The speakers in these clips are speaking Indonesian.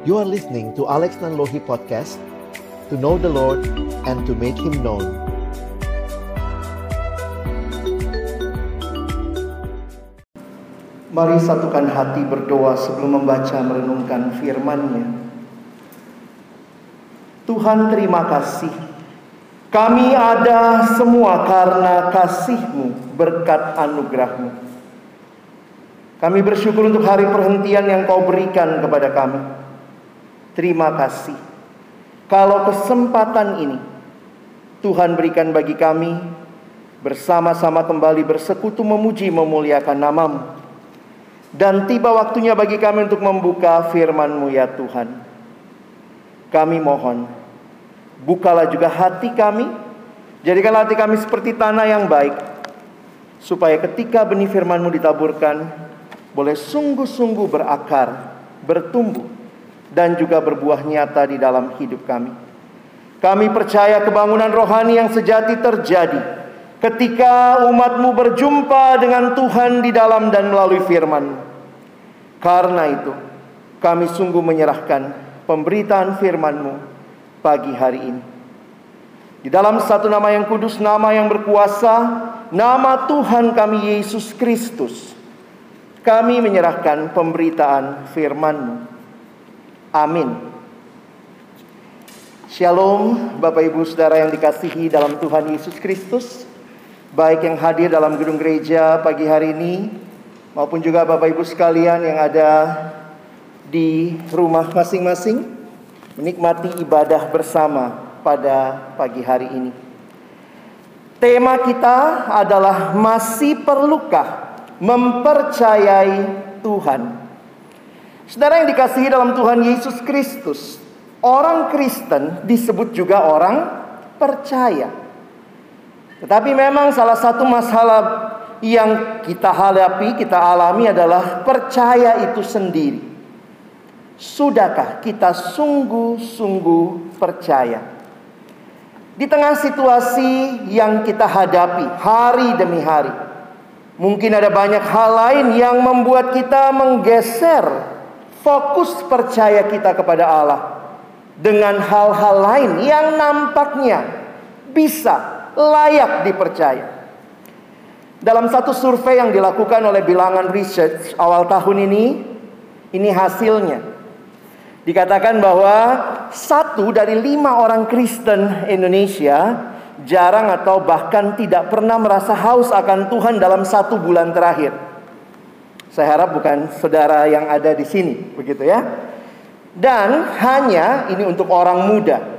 You are listening to Alex Nanlohi Podcast To know the Lord and to make Him known Mari satukan hati berdoa sebelum membaca merenungkan firman-Nya. Tuhan terima kasih. Kami ada semua karena kasih-Mu, berkat anugerah-Mu. Kami bersyukur untuk hari perhentian yang Kau berikan kepada kami. Terima kasih. Kalau kesempatan ini Tuhan berikan bagi kami bersama-sama kembali bersekutu memuji memuliakan namamu. Dan tiba waktunya bagi kami untuk membuka firman-Mu ya Tuhan. Kami mohon, bukalah juga hati kami, jadikan hati kami seperti tanah yang baik, supaya ketika benih firman-Mu ditaburkan, boleh sungguh-sungguh berakar, bertumbuh, dan juga berbuah nyata di dalam hidup kami. Kami percaya kebangunan rohani yang sejati terjadi ketika umatmu berjumpa dengan Tuhan di dalam dan melalui firman. Karena itu, kami sungguh menyerahkan pemberitaan firmanmu pagi hari ini. Di dalam satu nama yang kudus, nama yang berkuasa, nama Tuhan kami Yesus Kristus. Kami menyerahkan pemberitaan firmanmu. Amin. Shalom Bapak Ibu Saudara yang dikasihi dalam Tuhan Yesus Kristus. Baik yang hadir dalam gedung gereja pagi hari ini Maupun juga Bapak Ibu sekalian yang ada di rumah masing-masing Menikmati ibadah bersama pada pagi hari ini. Tema kita adalah masih perlukah mempercayai Tuhan Saudara yang dikasihi dalam Tuhan Yesus Kristus Orang Kristen disebut juga orang percaya. Tetapi memang salah satu masalah yang kita hadapi, kita alami adalah percaya itu sendiri. Sudahkah kita sungguh-sungguh percaya? Di tengah situasi yang kita hadapi hari demi hari, mungkin ada banyak hal lain yang membuat kita menggeser fokus percaya kita kepada Allah dengan hal-hal lain yang nampaknya bisa layak dipercaya. Dalam satu survei yang dilakukan oleh bilangan research awal tahun ini, ini hasilnya. Dikatakan bahwa satu dari lima orang Kristen Indonesia jarang atau bahkan tidak pernah merasa haus akan Tuhan dalam satu bulan terakhir. Saya harap bukan saudara yang ada di sini, begitu ya. Dan hanya ini untuk orang muda.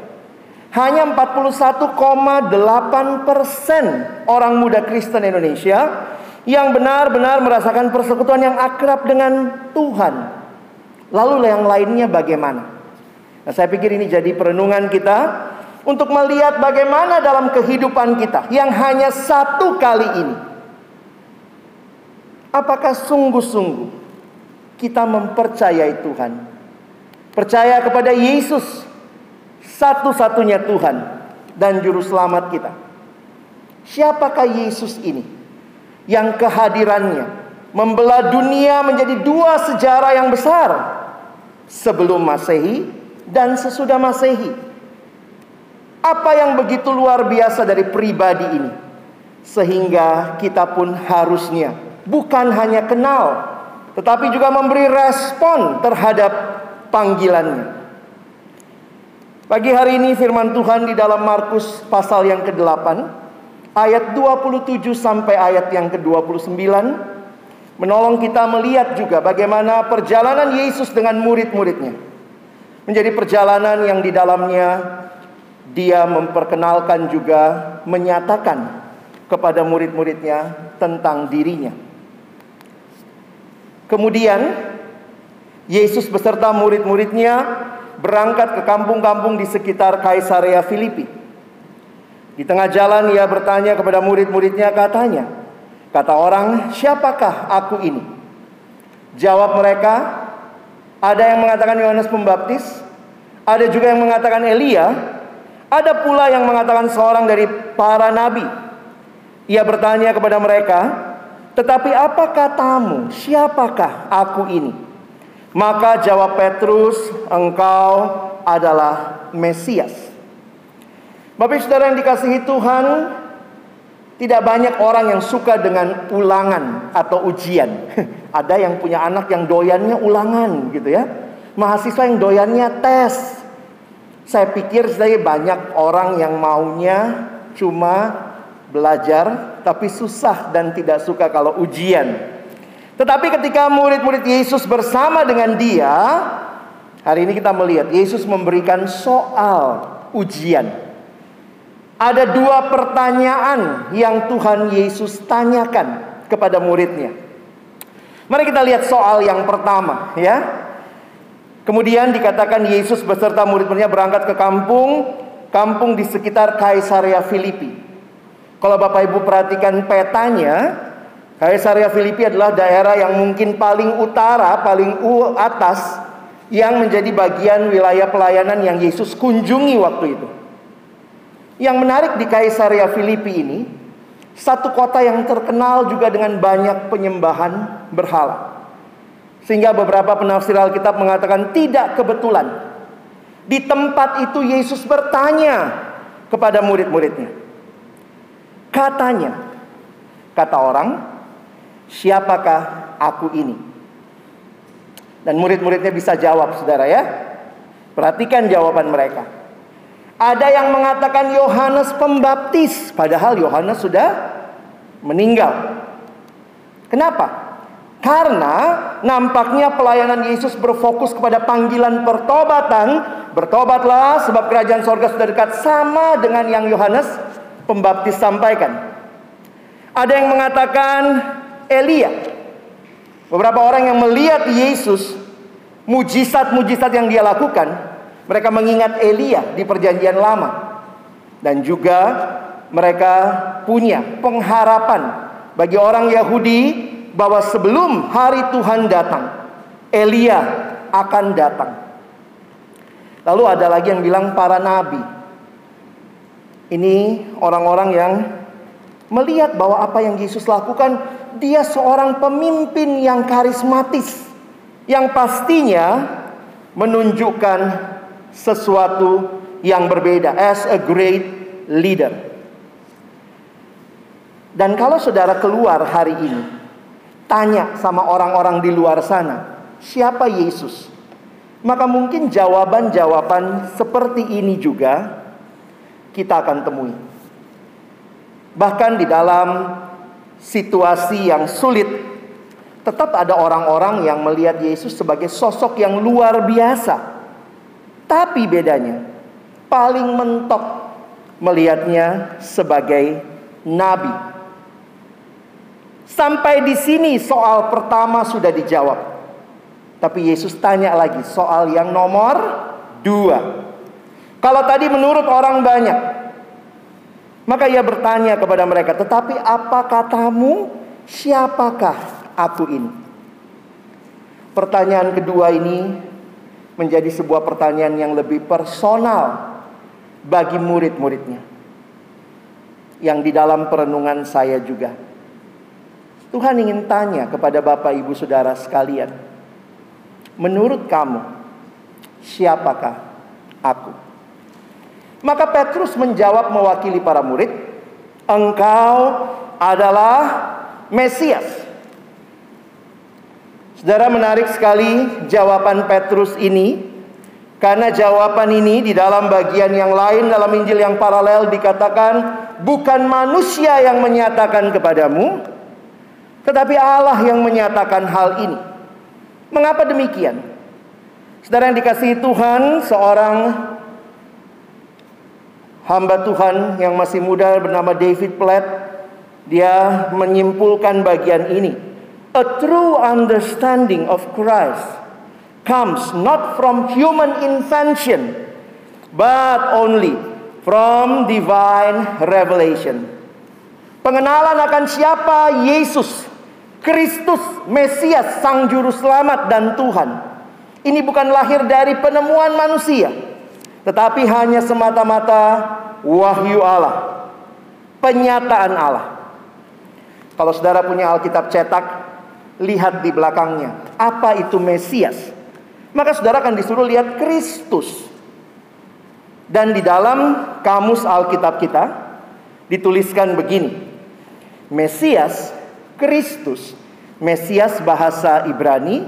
Hanya 41,8 persen orang muda Kristen Indonesia yang benar-benar merasakan persekutuan yang akrab dengan Tuhan. Lalu yang lainnya bagaimana? Nah, saya pikir ini jadi perenungan kita untuk melihat bagaimana dalam kehidupan kita yang hanya satu kali ini. Apakah sungguh-sungguh kita mempercayai Tuhan? Percaya kepada Yesus satu-satunya Tuhan dan juru selamat kita. Siapakah Yesus ini yang kehadirannya membelah dunia menjadi dua sejarah yang besar sebelum Masehi dan sesudah Masehi? Apa yang begitu luar biasa dari pribadi ini sehingga kita pun harusnya bukan hanya kenal tetapi juga memberi respon terhadap panggilannya. Pagi hari ini firman Tuhan di dalam Markus pasal yang ke-8 ayat 27 sampai ayat yang ke-29 menolong kita melihat juga bagaimana perjalanan Yesus dengan murid-muridnya. Menjadi perjalanan yang di dalamnya dia memperkenalkan juga menyatakan kepada murid-muridnya tentang dirinya. Kemudian Yesus beserta murid-muridnya berangkat ke kampung-kampung di sekitar Kaisarea Filipi. Di tengah jalan ia bertanya kepada murid-muridnya katanya, kata orang, siapakah aku ini? Jawab mereka, ada yang mengatakan Yohanes Pembaptis, ada juga yang mengatakan Elia, ada pula yang mengatakan seorang dari para nabi. Ia bertanya kepada mereka, tetapi apa katamu? Siapakah aku ini? Maka jawab Petrus, engkau adalah Mesias. Bapak saudara yang dikasihi Tuhan, tidak banyak orang yang suka dengan ulangan atau ujian. Ada yang punya anak yang doyannya ulangan gitu ya. Mahasiswa yang doyannya tes. Saya pikir saya banyak orang yang maunya cuma belajar tapi susah dan tidak suka kalau ujian. Tetapi ketika murid-murid Yesus bersama dengan dia, hari ini kita melihat Yesus memberikan soal ujian. Ada dua pertanyaan yang Tuhan Yesus tanyakan kepada muridnya. Mari kita lihat soal yang pertama ya. Kemudian dikatakan Yesus beserta murid-muridnya berangkat ke kampung, kampung di sekitar Kaisarea Filipi. Kalau Bapak Ibu perhatikan petanya, Kaisarea Filipi adalah daerah yang mungkin paling utara, paling atas yang menjadi bagian wilayah pelayanan yang Yesus kunjungi waktu itu. Yang menarik di Kaisarea Filipi ini, satu kota yang terkenal juga dengan banyak penyembahan berhala. Sehingga beberapa penafsir Alkitab mengatakan tidak kebetulan. Di tempat itu Yesus bertanya kepada murid-muridnya. Katanya, kata orang, siapakah aku ini? Dan murid-muridnya bisa jawab, saudara ya. Perhatikan jawaban mereka. Ada yang mengatakan Yohanes Pembaptis, padahal Yohanes sudah meninggal. Kenapa? Karena nampaknya pelayanan Yesus berfokus kepada panggilan pertobatan. Bertobatlah sebab kerajaan sorga sudah dekat sama dengan yang Yohanes pembaptis sampaikan. Ada yang mengatakan Elia. Beberapa orang yang melihat Yesus, mujizat-mujizat yang dia lakukan, mereka mengingat Elia di perjanjian lama. Dan juga mereka punya pengharapan bagi orang Yahudi bahwa sebelum hari Tuhan datang, Elia akan datang. Lalu ada lagi yang bilang para nabi. Ini orang-orang yang melihat bahwa apa yang Yesus lakukan, dia seorang pemimpin yang karismatis. Yang pastinya menunjukkan sesuatu yang berbeda as a great leader. Dan kalau saudara keluar hari ini tanya sama orang-orang di luar sana, siapa Yesus? Maka mungkin jawaban-jawaban seperti ini juga kita akan temui. Bahkan di dalam situasi yang sulit, tetap ada orang-orang yang melihat Yesus sebagai sosok yang luar biasa. Tapi bedanya, paling mentok melihatnya sebagai nabi. Sampai di sini soal pertama sudah dijawab. Tapi Yesus tanya lagi soal yang nomor dua. Kalau tadi menurut orang banyak, maka ia bertanya kepada mereka, tetapi apa katamu? Siapakah aku ini? Pertanyaan kedua ini menjadi sebuah pertanyaan yang lebih personal bagi murid-muridnya. Yang di dalam perenungan saya juga. Tuhan ingin tanya kepada Bapak Ibu Saudara sekalian. Menurut kamu, siapakah aku? Maka Petrus menjawab mewakili para murid, "Engkau adalah Mesias." Saudara menarik sekali jawaban Petrus ini karena jawaban ini di dalam bagian yang lain dalam Injil yang paralel dikatakan bukan manusia yang menyatakan kepadamu tetapi Allah yang menyatakan hal ini. Mengapa demikian? Saudara yang dikasihi Tuhan, seorang hamba Tuhan yang masih muda bernama David Platt, dia menyimpulkan bagian ini. A true understanding of Christ comes not from human invention, but only from divine revelation. Pengenalan akan siapa Yesus Kristus, Mesias, Sang Juru Selamat dan Tuhan. Ini bukan lahir dari penemuan manusia, tetapi hanya semata-mata wahyu Allah, penyataan Allah. Kalau saudara punya Alkitab cetak, lihat di belakangnya. Apa itu Mesias? Maka saudara akan disuruh lihat Kristus. Dan di dalam kamus Alkitab kita dituliskan begini. Mesias, Kristus. Mesias bahasa Ibrani,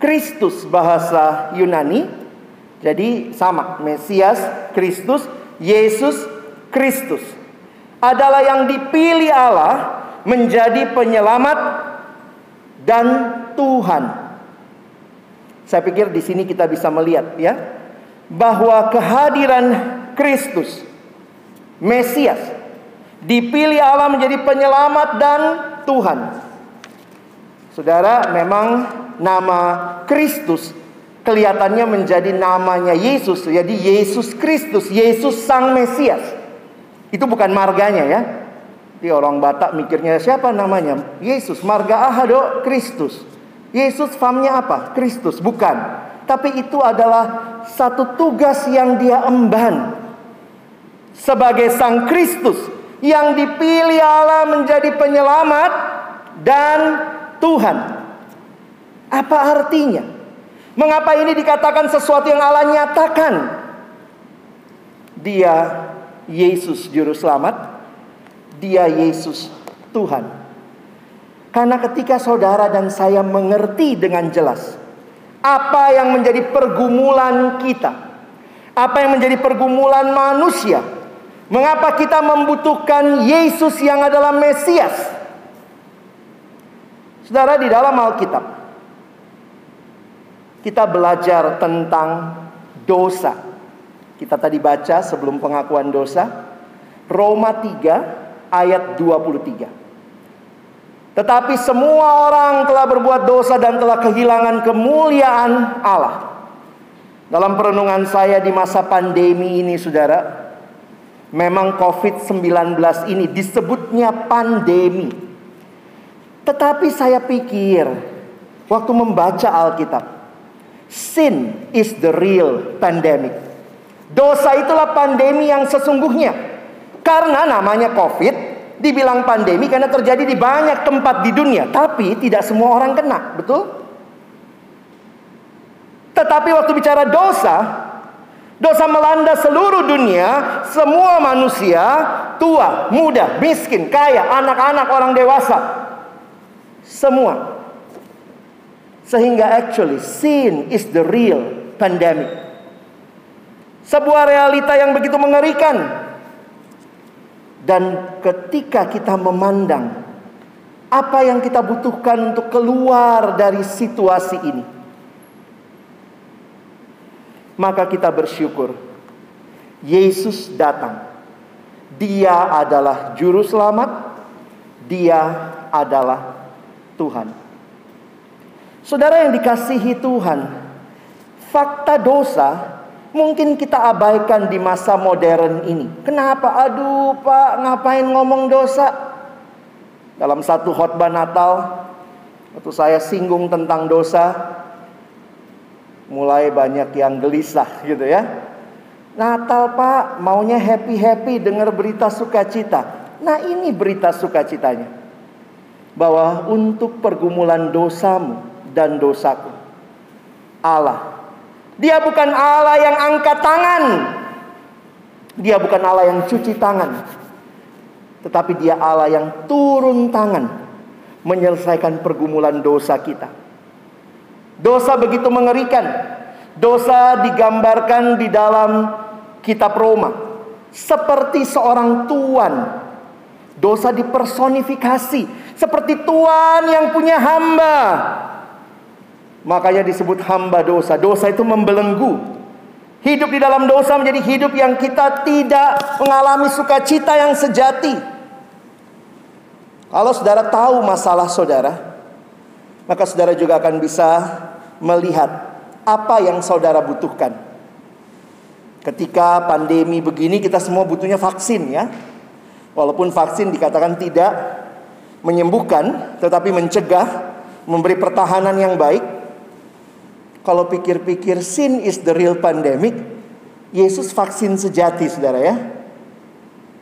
Kristus bahasa Yunani. Jadi sama, Mesias, Kristus, Yesus, Kristus. Adalah yang dipilih Allah menjadi penyelamat dan Tuhan. Saya pikir di sini kita bisa melihat ya bahwa kehadiran Kristus Mesias dipilih Allah menjadi penyelamat dan Tuhan. Saudara, memang nama Kristus kelihatannya menjadi namanya Yesus. Jadi Yesus Kristus, Yesus Sang Mesias. Itu bukan marganya ya. Di orang Batak mikirnya siapa namanya? Yesus, marga Ahado Kristus. Yesus famnya apa? Kristus, bukan. Tapi itu adalah satu tugas yang dia emban. Sebagai sang Kristus yang dipilih Allah menjadi penyelamat dan Tuhan. Apa artinya? Mengapa ini dikatakan sesuatu yang Allah nyatakan? Dia Yesus juru selamat, dia Yesus Tuhan. Karena ketika saudara dan saya mengerti dengan jelas apa yang menjadi pergumulan kita, apa yang menjadi pergumulan manusia, mengapa kita membutuhkan Yesus yang adalah Mesias. Saudara di dalam Alkitab kita belajar tentang dosa. Kita tadi baca sebelum pengakuan dosa Roma 3 ayat 23. Tetapi semua orang telah berbuat dosa dan telah kehilangan kemuliaan Allah. Dalam perenungan saya di masa pandemi ini saudara, memang COVID-19 ini disebutnya pandemi. Tetapi saya pikir waktu membaca Alkitab, sin is the real pandemic. Dosa itulah pandemi yang sesungguhnya. Karena namanya COVID, dibilang pandemi karena terjadi di banyak tempat di dunia, tapi tidak semua orang kena, betul? Tetapi waktu bicara dosa, dosa melanda seluruh dunia, semua manusia, tua, muda, miskin, kaya, anak-anak, orang dewasa, semua. Sehingga actually sin is the real pandemic. Sebuah realita yang begitu mengerikan dan ketika kita memandang apa yang kita butuhkan untuk keluar dari situasi ini, maka kita bersyukur. Yesus datang. Dia adalah juru selamat. Dia adalah Tuhan. Saudara yang dikasihi Tuhan, fakta dosa Mungkin kita abaikan di masa modern ini. Kenapa? Aduh, Pak, ngapain ngomong dosa? Dalam satu khotbah Natal, waktu saya singgung tentang dosa, mulai banyak yang gelisah gitu ya. Natal Pak, maunya happy-happy dengar berita sukacita. Nah ini berita sukacitanya. Bahwa untuk pergumulan dosamu dan dosaku, Allah dia bukan Allah yang angkat tangan. Dia bukan Allah yang cuci tangan. Tetapi dia Allah yang turun tangan menyelesaikan pergumulan dosa kita. Dosa begitu mengerikan. Dosa digambarkan di dalam kitab Roma seperti seorang tuan. Dosa dipersonifikasi seperti tuan yang punya hamba Makanya disebut hamba dosa. Dosa itu membelenggu. Hidup di dalam dosa menjadi hidup yang kita tidak mengalami sukacita yang sejati. Kalau saudara tahu masalah saudara, maka saudara juga akan bisa melihat apa yang saudara butuhkan. Ketika pandemi begini kita semua butuhnya vaksin ya. Walaupun vaksin dikatakan tidak menyembuhkan tetapi mencegah, memberi pertahanan yang baik. Kalau pikir-pikir sin is the real pandemic, Yesus vaksin sejati saudara ya.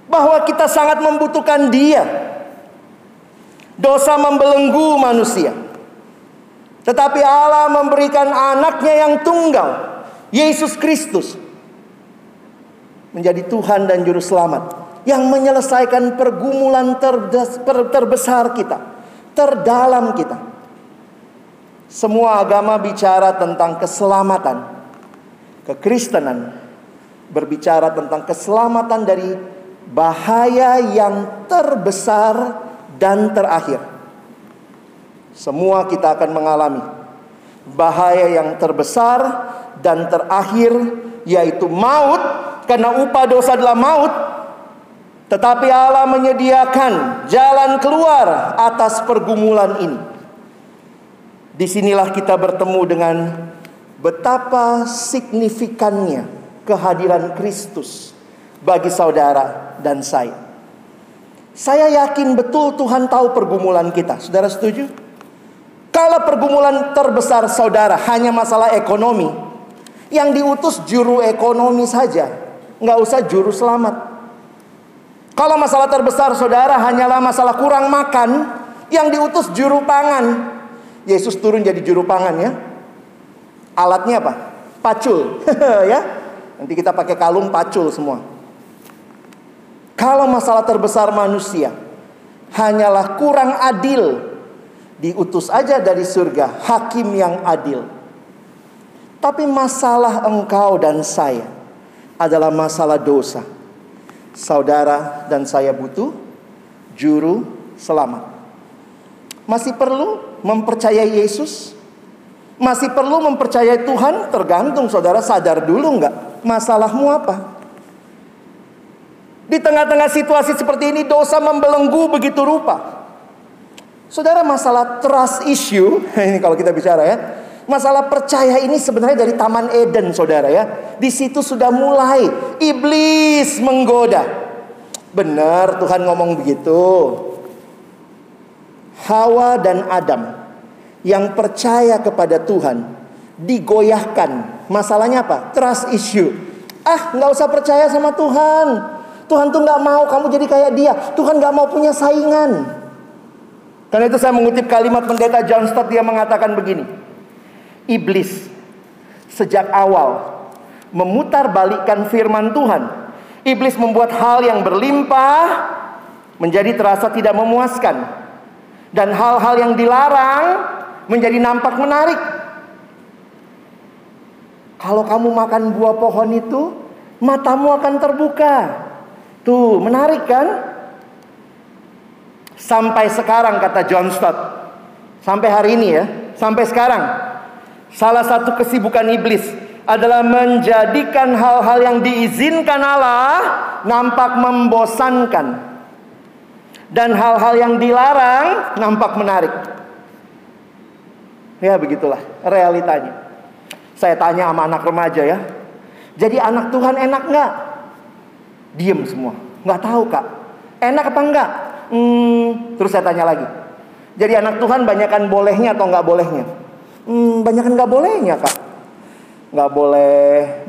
Bahwa kita sangat membutuhkan dia. Dosa membelenggu manusia. Tetapi Allah memberikan anaknya yang tunggal, Yesus Kristus, menjadi Tuhan dan Juru Selamat yang menyelesaikan pergumulan terbesar kita, terdalam kita. Semua agama bicara tentang keselamatan, kekristenan berbicara tentang keselamatan dari bahaya yang terbesar dan terakhir. Semua kita akan mengalami bahaya yang terbesar dan terakhir yaitu maut. Karena upah dosa adalah maut. Tetapi Allah menyediakan jalan keluar atas pergumulan ini di sinilah kita bertemu dengan betapa signifikannya kehadiran Kristus bagi saudara dan saya saya yakin betul Tuhan tahu pergumulan kita saudara setuju? Kalau pergumulan terbesar saudara hanya masalah ekonomi, yang diutus juru ekonomi saja, nggak usah juru selamat. Kalau masalah terbesar saudara hanyalah masalah kurang makan, yang diutus juru pangan. Yesus turun jadi juru pangan ya. Alatnya apa? Pacul, ya. Nanti kita pakai kalung pacul semua. Kalau masalah terbesar manusia hanyalah kurang adil diutus aja dari surga, hakim yang adil. Tapi masalah engkau dan saya adalah masalah dosa. Saudara dan saya butuh juru selamat. Masih perlu mempercayai Yesus? Masih perlu mempercayai Tuhan? Tergantung saudara sadar dulu nggak masalahmu apa? Di tengah-tengah situasi seperti ini dosa membelenggu begitu rupa. Saudara masalah trust issue, ini kalau kita bicara ya. Masalah percaya ini sebenarnya dari Taman Eden saudara ya. Di situ sudah mulai iblis menggoda. Benar Tuhan ngomong begitu. Hawa dan Adam yang percaya kepada Tuhan digoyahkan. Masalahnya apa? Trust issue. Ah nggak usah percaya sama Tuhan. Tuhan tuh nggak mau kamu jadi kayak dia. Tuhan nggak mau punya saingan. Karena itu saya mengutip kalimat pendeta John Stott dia mengatakan begini. Iblis sejak awal memutar balikkan firman Tuhan. Iblis membuat hal yang berlimpah menjadi terasa tidak memuaskan. Dan hal-hal yang dilarang menjadi nampak menarik. Kalau kamu makan buah pohon itu, matamu akan terbuka. Tuh, menarik kan? Sampai sekarang kata John Stott. Sampai hari ini ya, sampai sekarang. Salah satu kesibukan iblis adalah menjadikan hal-hal yang diizinkan Allah nampak membosankan. Dan hal-hal yang dilarang nampak menarik. Ya begitulah realitanya. Saya tanya sama anak remaja ya. Jadi anak Tuhan enak nggak? Diem semua. Nggak tahu kak. Enak apa enggak? Hmm, terus saya tanya lagi. Jadi anak Tuhan banyakkan bolehnya atau nggak bolehnya? Hmm, banyakkan nggak bolehnya kak. Nggak boleh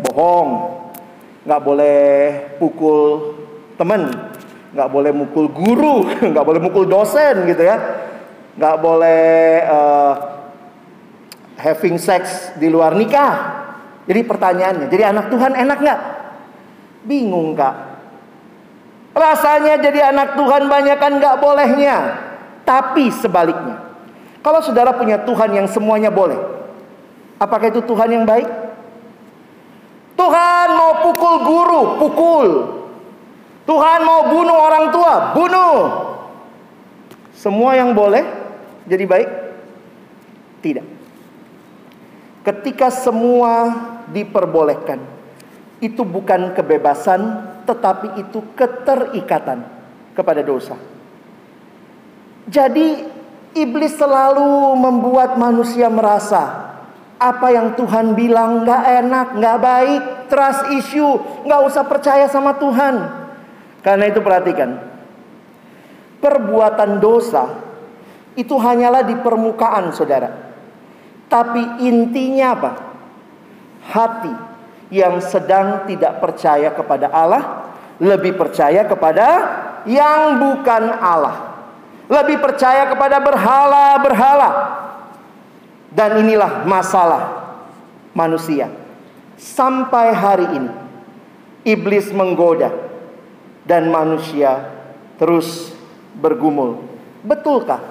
bohong, nggak boleh pukul temen, nggak boleh mukul guru, nggak boleh mukul dosen gitu ya, nggak boleh uh, having sex di luar nikah. Jadi pertanyaannya, jadi anak Tuhan enak nggak? Bingung kak. Rasanya jadi anak Tuhan banyak kan nggak bolehnya. Tapi sebaliknya. Kalau saudara punya Tuhan yang semuanya boleh. Apakah itu Tuhan yang baik? Tuhan mau pukul guru, pukul. Tuhan mau bunuh orang tua, bunuh. Semua yang boleh jadi baik? Tidak. Ketika semua diperbolehkan, itu bukan kebebasan, tetapi itu keterikatan kepada dosa. Jadi iblis selalu membuat manusia merasa apa yang Tuhan bilang nggak enak, nggak baik, trust issue, nggak usah percaya sama Tuhan. Karena itu perhatikan, perbuatan dosa itu hanyalah di permukaan, saudara. Tapi intinya apa? Hati yang sedang tidak percaya kepada Allah lebih percaya kepada yang bukan Allah. Lebih percaya kepada berhala-berhala. Dan inilah masalah manusia. Sampai hari ini iblis menggoda dan manusia terus bergumul. Betulkah?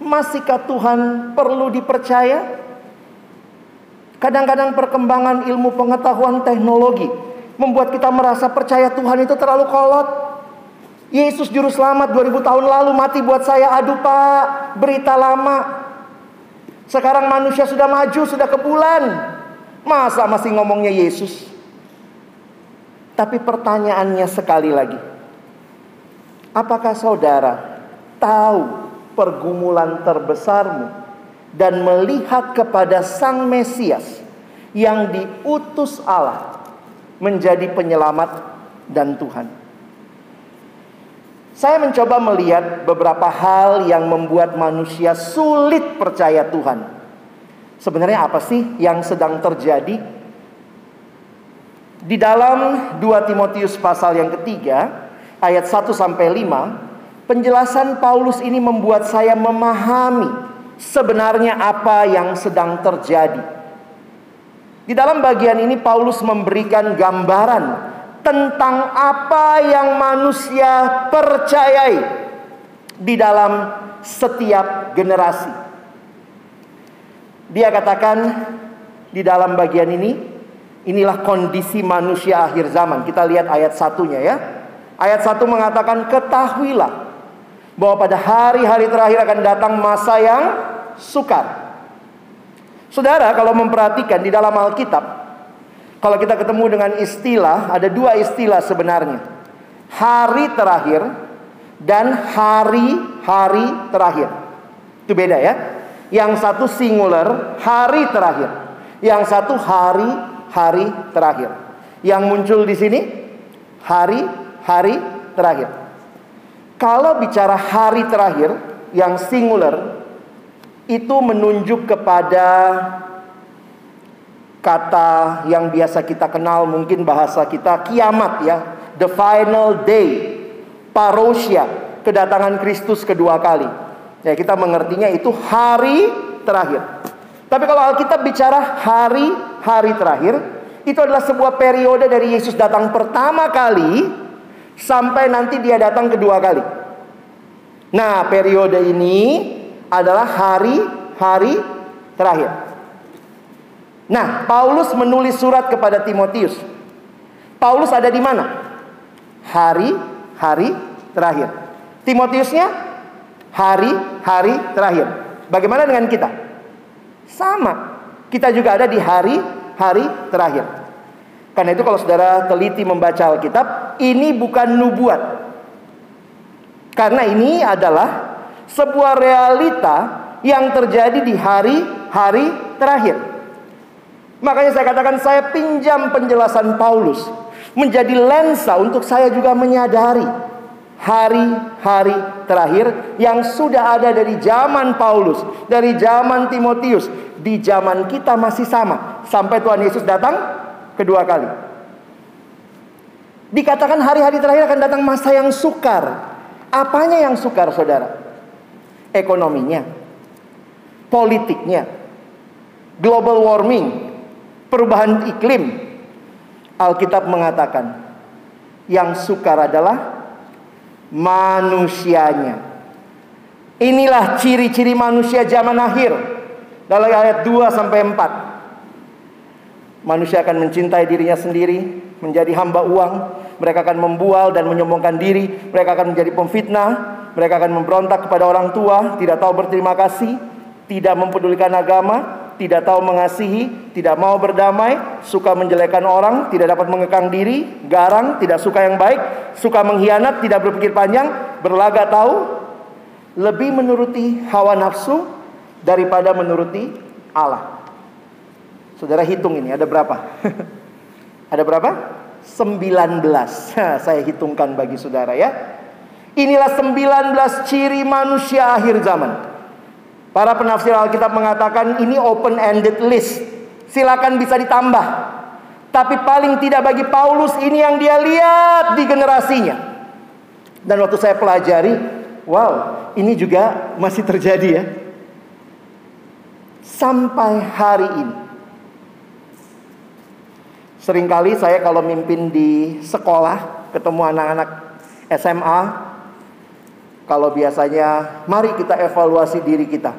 Masihkah Tuhan perlu dipercaya? Kadang-kadang perkembangan ilmu pengetahuan teknologi membuat kita merasa percaya Tuhan itu terlalu kolot. Yesus juru selamat 2000 tahun lalu mati buat saya. Aduh pak, berita lama. Sekarang manusia sudah maju, sudah ke bulan. Masa masih ngomongnya Yesus? Tapi pertanyaannya sekali lagi. Apakah saudara tahu pergumulan terbesarmu dan melihat kepada Sang Mesias yang diutus Allah menjadi penyelamat dan Tuhan? Saya mencoba melihat beberapa hal yang membuat manusia sulit percaya Tuhan. Sebenarnya apa sih yang sedang terjadi? Di dalam 2 Timotius pasal yang ketiga, ayat 1 sampai 5, penjelasan Paulus ini membuat saya memahami sebenarnya apa yang sedang terjadi. Di dalam bagian ini Paulus memberikan gambaran tentang apa yang manusia percayai di dalam setiap generasi. Dia katakan di dalam bagian ini, inilah kondisi manusia akhir zaman. Kita lihat ayat satunya ya. Ayat satu mengatakan, ketahuilah bahwa pada hari-hari terakhir akan datang masa yang sukar. Saudara, kalau memperhatikan di dalam Alkitab, kalau kita ketemu dengan istilah, ada dua istilah sebenarnya. Hari terakhir dan hari-hari terakhir. Itu beda ya. Yang satu singular, hari terakhir. Yang satu hari-hari terakhir. Yang muncul di sini hari-hari terakhir. Kalau bicara hari terakhir yang singular itu menunjuk kepada kata yang biasa kita kenal mungkin bahasa kita kiamat ya. The final day. Parousia. Kedatangan Kristus kedua kali. Ya kita mengertinya itu hari terakhir. Tapi kalau Alkitab bicara hari-hari terakhir itu adalah sebuah periode dari Yesus datang pertama kali sampai nanti dia datang kedua kali nah periode ini adalah hari-hari terakhir Nah, Paulus menulis surat kepada Timotius. Paulus ada di mana? Hari-hari terakhir. Timotiusnya hari-hari terakhir. Bagaimana dengan kita? Sama. Kita juga ada di hari-hari terakhir. Karena itu kalau saudara teliti membaca Alkitab, ini bukan nubuat. Karena ini adalah sebuah realita yang terjadi di hari-hari terakhir. Makanya saya katakan saya pinjam penjelasan Paulus menjadi lensa untuk saya juga menyadari hari-hari terakhir yang sudah ada dari zaman Paulus, dari zaman Timotius, di zaman kita masih sama sampai Tuhan Yesus datang kedua kali. Dikatakan hari-hari terakhir akan datang masa yang sukar. Apanya yang sukar, saudara? Ekonominya, politiknya, global warming, perubahan iklim. Alkitab mengatakan yang sukar adalah manusianya. Inilah ciri-ciri manusia zaman akhir. Dalam ayat 2 sampai 4. Manusia akan mencintai dirinya sendiri, menjadi hamba uang, mereka akan membual dan menyombongkan diri, mereka akan menjadi pemfitnah, mereka akan memberontak kepada orang tua, tidak tahu berterima kasih, tidak mempedulikan agama, tidak tahu mengasihi, tidak mau berdamai, suka menjelekan orang, tidak dapat mengekang diri, garang, tidak suka yang baik, suka mengkhianat, tidak berpikir panjang, berlagak tahu, lebih menuruti hawa nafsu daripada menuruti Allah. Saudara hitung ini ada berapa? ada berapa? 19. Saya hitungkan bagi saudara ya. Inilah 19 ciri manusia akhir zaman. Para penafsir Alkitab mengatakan ini open ended list. Silakan bisa ditambah. Tapi paling tidak bagi Paulus ini yang dia lihat di generasinya. Dan waktu saya pelajari, wow, ini juga masih terjadi ya. sampai hari ini. Seringkali saya kalau mimpin di sekolah, ketemu anak-anak SMA, kalau biasanya mari kita evaluasi diri kita.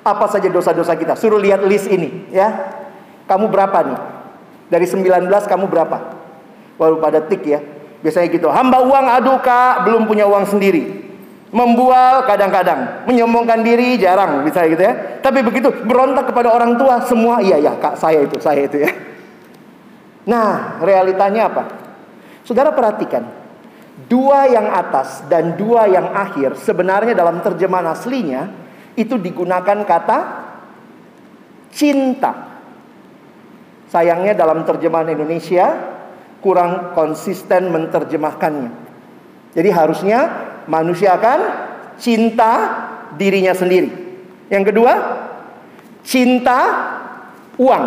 Apa saja dosa-dosa kita? Suruh lihat list ini, ya. Kamu berapa nih? Dari 19 kamu berapa? Baru pada tik ya. Biasanya gitu. Hamba uang aduh kak, belum punya uang sendiri. Membual kadang-kadang, menyombongkan diri jarang bisa gitu ya. Tapi begitu berontak kepada orang tua semua iya ya kak saya itu saya itu ya. Nah realitanya apa? Saudara perhatikan dua yang atas dan dua yang akhir sebenarnya dalam terjemahan aslinya itu digunakan kata cinta. Sayangnya dalam terjemahan Indonesia kurang konsisten menerjemahkannya. Jadi harusnya manusia akan cinta dirinya sendiri. Yang kedua, cinta uang.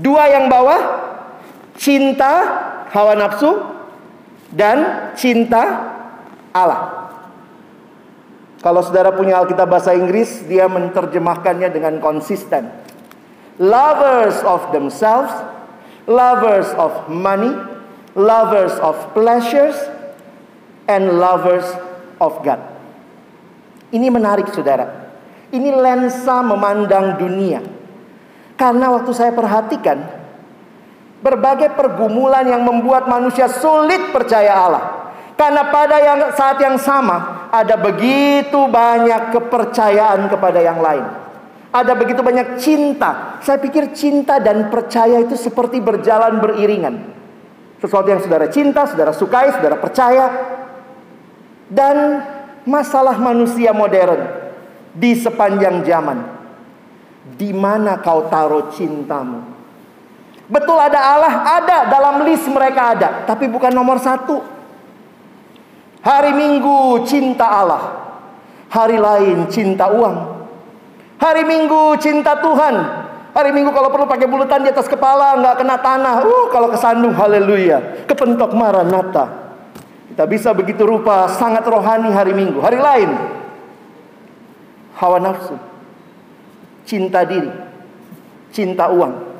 Dua yang bawah, cinta hawa nafsu dan cinta Allah. Kalau saudara punya Alkitab bahasa Inggris, dia menerjemahkannya dengan konsisten lovers of themselves, lovers of money, lovers of pleasures, and lovers of God. Ini menarik saudara. Ini lensa memandang dunia. Karena waktu saya perhatikan, berbagai pergumulan yang membuat manusia sulit percaya Allah. Karena pada yang saat yang sama ada begitu banyak kepercayaan kepada yang lain. Ada begitu banyak cinta. Saya pikir cinta dan percaya itu seperti berjalan beriringan. Sesuatu yang saudara cinta, saudara sukai, saudara percaya. Dan masalah manusia modern di sepanjang zaman. Di mana kau taruh cintamu? Betul ada Allah, ada dalam list mereka ada, tapi bukan nomor satu. Hari Minggu cinta Allah, hari lain cinta uang. Hari Minggu cinta Tuhan. Hari Minggu kalau perlu pakai bulutan di atas kepala, nggak kena tanah. Uh, kalau kesandung, haleluya. Kepentok maranata. Kita bisa begitu rupa sangat rohani hari Minggu. Hari lain, hawa nafsu, cinta diri, cinta uang.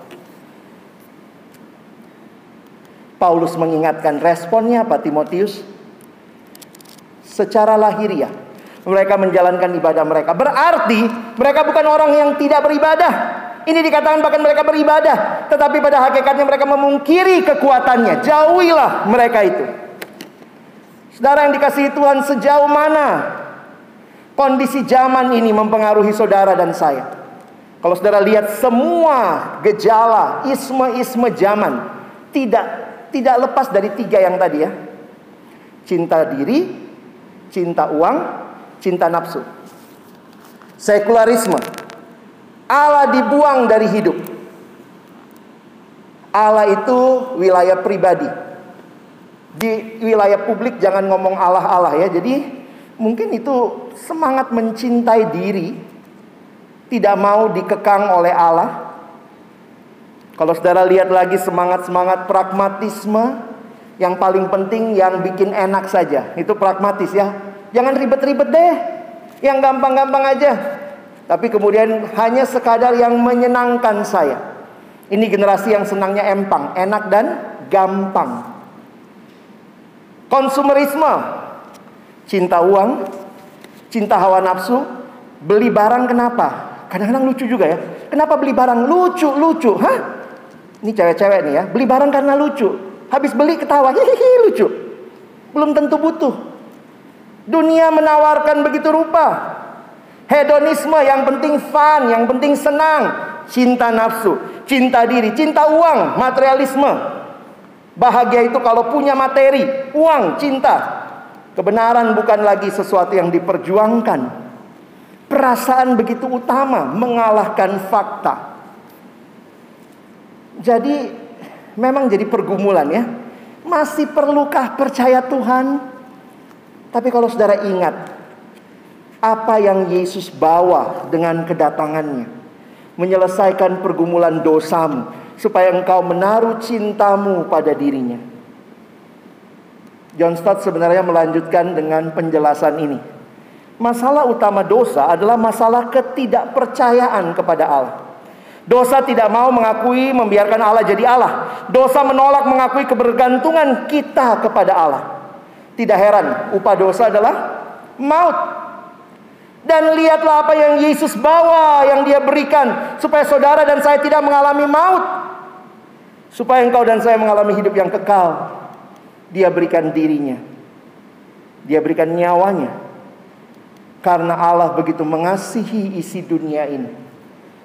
Paulus mengingatkan responnya apa Timotius? Secara lahiriah mereka menjalankan ibadah mereka. Berarti mereka bukan orang yang tidak beribadah. Ini dikatakan bahkan mereka beribadah, tetapi pada hakikatnya mereka memungkiri kekuatannya. Jauhilah mereka itu. Saudara yang dikasihi Tuhan, sejauh mana kondisi zaman ini mempengaruhi saudara dan saya? Kalau saudara lihat semua gejala isme-isme zaman tidak tidak lepas dari tiga yang tadi ya. Cinta diri, cinta uang, cinta nafsu. Sekularisme. Allah dibuang dari hidup. Allah itu wilayah pribadi. Di wilayah publik jangan ngomong Allah-Allah ya. Jadi mungkin itu semangat mencintai diri tidak mau dikekang oleh Allah. Kalau saudara lihat lagi semangat-semangat pragmatisme yang paling penting yang bikin enak saja. Itu pragmatis ya. Jangan ribet-ribet deh. Yang gampang-gampang aja. Tapi kemudian hanya sekadar yang menyenangkan saya. Ini generasi yang senangnya empang, enak dan gampang. Konsumerisme, cinta uang, cinta hawa nafsu, beli barang kenapa? Kadang-kadang lucu juga ya. Kenapa beli barang lucu, lucu? Hah? Ini cewek-cewek nih ya, beli barang karena lucu. Habis beli ketawa, hihihi lucu. Belum tentu butuh. Dunia menawarkan begitu rupa. Hedonisme yang penting fun, yang penting senang, cinta nafsu, cinta diri, cinta uang, materialisme. Bahagia itu kalau punya materi, uang, cinta. Kebenaran bukan lagi sesuatu yang diperjuangkan. Perasaan begitu utama mengalahkan fakta. Jadi memang jadi pergumulan ya. Masih perlukah percaya Tuhan? Tapi kalau saudara ingat apa yang Yesus bawa dengan kedatangannya, menyelesaikan pergumulan dosamu supaya engkau menaruh cintamu pada dirinya. John Stott sebenarnya melanjutkan dengan penjelasan ini. Masalah utama dosa adalah masalah ketidakpercayaan kepada Allah. Dosa tidak mau mengakui membiarkan Allah jadi Allah. Dosa menolak mengakui kebergantungan kita kepada Allah. Tidak heran, upah dosa adalah maut. Dan lihatlah apa yang Yesus bawa, yang dia berikan. Supaya saudara dan saya tidak mengalami maut. Supaya engkau dan saya mengalami hidup yang kekal. Dia berikan dirinya. Dia berikan nyawanya. Karena Allah begitu mengasihi isi dunia ini.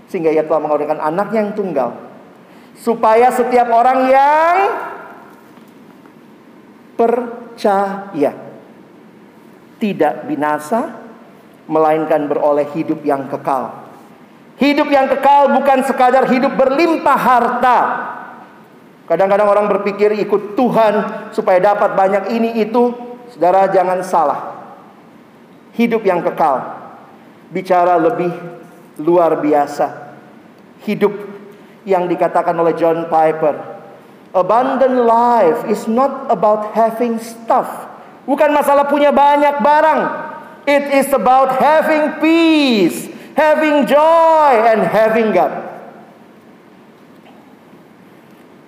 Sehingga ia telah mengorbankan anaknya yang tunggal. Supaya setiap orang yang percaya. Tidak binasa, melainkan beroleh hidup yang kekal. Hidup yang kekal bukan sekadar hidup berlimpah harta. Kadang-kadang orang berpikir ikut Tuhan supaya dapat banyak ini itu. Saudara jangan salah. Hidup yang kekal bicara lebih luar biasa. Hidup yang dikatakan oleh John Piper. Abundant life is not about having stuff. Bukan masalah punya banyak barang. It is about having peace, having joy, and having God.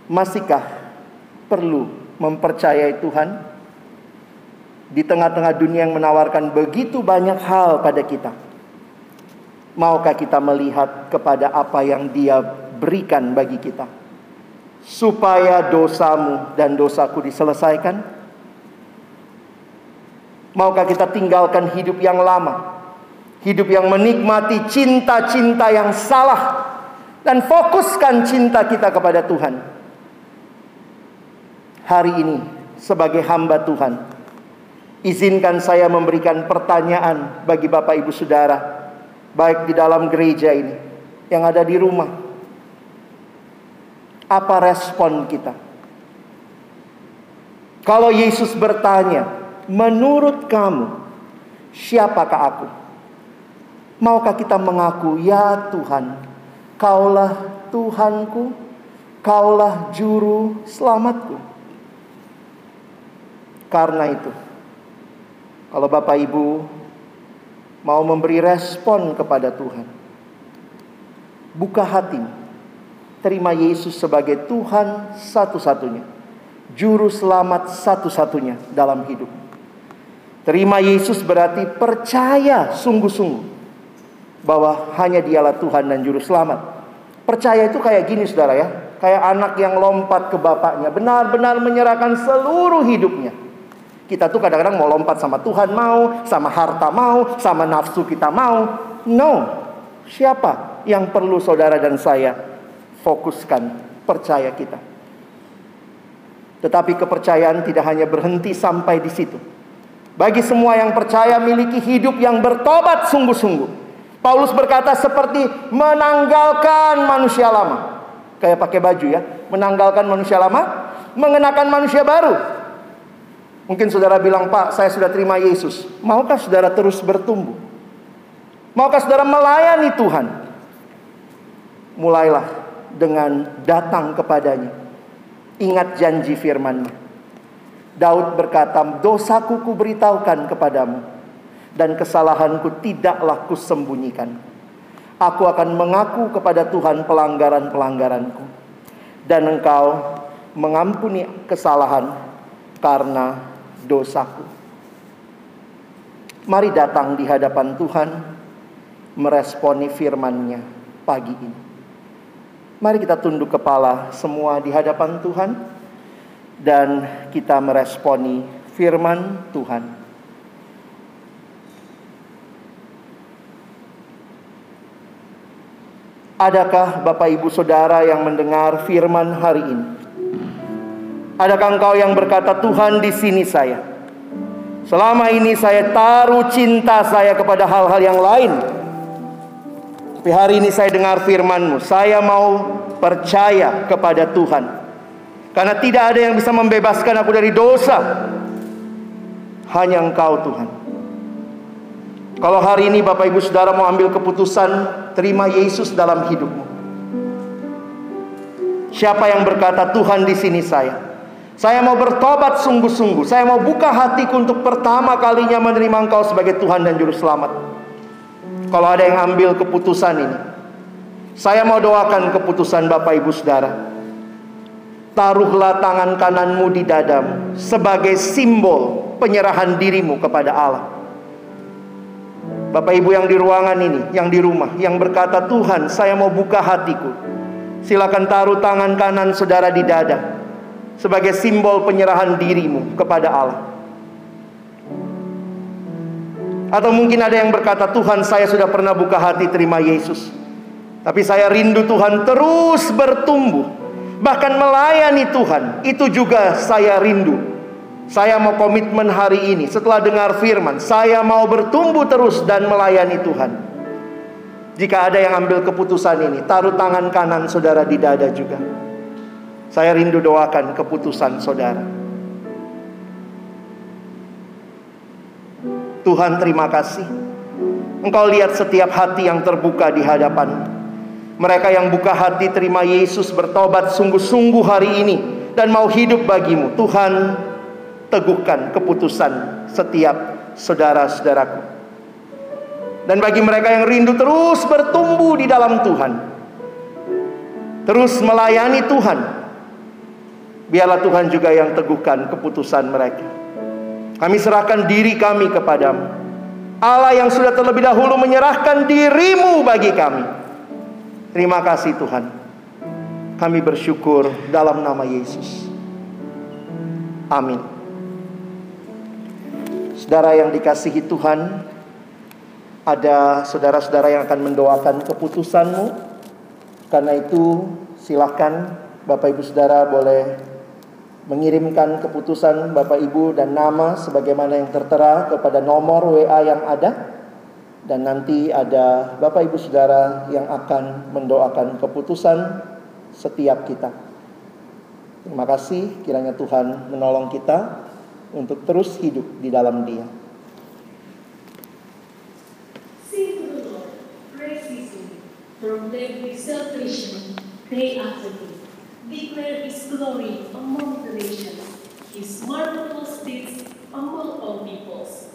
Masihkah perlu mempercayai Tuhan di tengah-tengah dunia yang menawarkan begitu banyak hal pada kita? Maukah kita melihat kepada apa yang Dia berikan bagi kita, supaya dosamu dan dosaku diselesaikan? Maukah kita tinggalkan hidup yang lama? Hidup yang menikmati cinta-cinta yang salah dan fokuskan cinta kita kepada Tuhan. Hari ini sebagai hamba Tuhan, izinkan saya memberikan pertanyaan bagi Bapak Ibu Saudara, baik di dalam gereja ini yang ada di rumah. Apa respon kita? Kalau Yesus bertanya, Menurut kamu, siapakah aku? Maukah kita mengaku, ya Tuhan, kaulah Tuhanku, kaulah juru selamatku. Karena itu, kalau Bapak Ibu mau memberi respon kepada Tuhan, buka hati, terima Yesus sebagai Tuhan satu-satunya, juru selamat satu-satunya dalam hidup. Terima Yesus berarti percaya sungguh-sungguh bahwa hanya dialah Tuhan dan Juru Selamat. Percaya itu kayak gini saudara ya. Kayak anak yang lompat ke bapaknya. Benar-benar menyerahkan seluruh hidupnya. Kita tuh kadang-kadang mau lompat sama Tuhan mau, sama harta mau, sama nafsu kita mau. No. Siapa yang perlu saudara dan saya fokuskan percaya kita? Tetapi kepercayaan tidak hanya berhenti sampai di situ. Bagi semua yang percaya miliki hidup yang bertobat sungguh-sungguh. Paulus berkata seperti menanggalkan manusia lama. Kayak pakai baju ya. Menanggalkan manusia lama, mengenakan manusia baru. Mungkin saudara bilang, Pak, saya sudah terima Yesus. Maukah saudara terus bertumbuh? Maukah saudara melayani Tuhan? Mulailah dengan datang kepadanya. Ingat janji firman-Nya. Daud berkata, dosaku ku beritahukan kepadamu dan kesalahanku tidaklah kusembunyikan. Aku akan mengaku kepada Tuhan pelanggaran-pelanggaranku dan engkau mengampuni kesalahan karena dosaku. Mari datang di hadapan Tuhan meresponi firman-Nya pagi ini. Mari kita tunduk kepala semua di hadapan Tuhan dan kita meresponi firman Tuhan. Adakah Bapak Ibu Saudara yang mendengar firman hari ini? Adakah engkau yang berkata Tuhan di sini saya? Selama ini saya taruh cinta saya kepada hal-hal yang lain. Tapi hari ini saya dengar firman-Mu, saya mau percaya kepada Tuhan. Karena tidak ada yang bisa membebaskan aku dari dosa. Hanya Engkau Tuhan. Kalau hari ini Bapak Ibu Saudara mau ambil keputusan terima Yesus dalam hidupmu. Siapa yang berkata Tuhan di sini saya? Saya mau bertobat sungguh-sungguh. Saya mau buka hatiku untuk pertama kalinya menerima Engkau sebagai Tuhan dan Juru Selamat. Kalau ada yang ambil keputusan ini, saya mau doakan keputusan Bapak Ibu Saudara. Taruhlah tangan kananmu di dadamu sebagai simbol penyerahan dirimu kepada Allah. Bapak Ibu yang di ruangan ini, yang di rumah, yang berkata, "Tuhan, saya mau buka hatiku." Silakan taruh tangan kanan saudara di dada sebagai simbol penyerahan dirimu kepada Allah. Atau mungkin ada yang berkata, "Tuhan, saya sudah pernah buka hati terima Yesus." Tapi saya rindu Tuhan terus bertumbuh. Bahkan melayani Tuhan, itu juga saya rindu. Saya mau komitmen hari ini setelah dengar firman, saya mau bertumbuh terus dan melayani Tuhan. Jika ada yang ambil keputusan ini, taruh tangan kanan saudara di dada juga. Saya rindu doakan keputusan saudara. Tuhan terima kasih. Engkau lihat setiap hati yang terbuka di hadapan. Mereka yang buka hati terima Yesus bertobat sungguh-sungguh hari ini dan mau hidup bagimu. Tuhan teguhkan keputusan setiap saudara-saudaraku. Dan bagi mereka yang rindu terus bertumbuh di dalam Tuhan. Terus melayani Tuhan. Biarlah Tuhan juga yang teguhkan keputusan mereka. Kami serahkan diri kami kepadamu. Allah yang sudah terlebih dahulu menyerahkan dirimu bagi kami. Terima kasih Tuhan. Kami bersyukur dalam nama Yesus. Amin. Saudara yang dikasihi Tuhan, ada saudara-saudara yang akan mendoakan keputusanmu. Karena itu, silakan Bapak Ibu Saudara boleh mengirimkan keputusan Bapak Ibu dan nama sebagaimana yang tertera kepada nomor WA yang ada dan nanti ada Bapak Ibu Saudara yang akan mendoakan keputusan setiap kita. Terima kasih kiranya Tuhan menolong kita untuk terus hidup di dalam Dia. Declare His glory among the nations, His marvelous deeds among all peoples.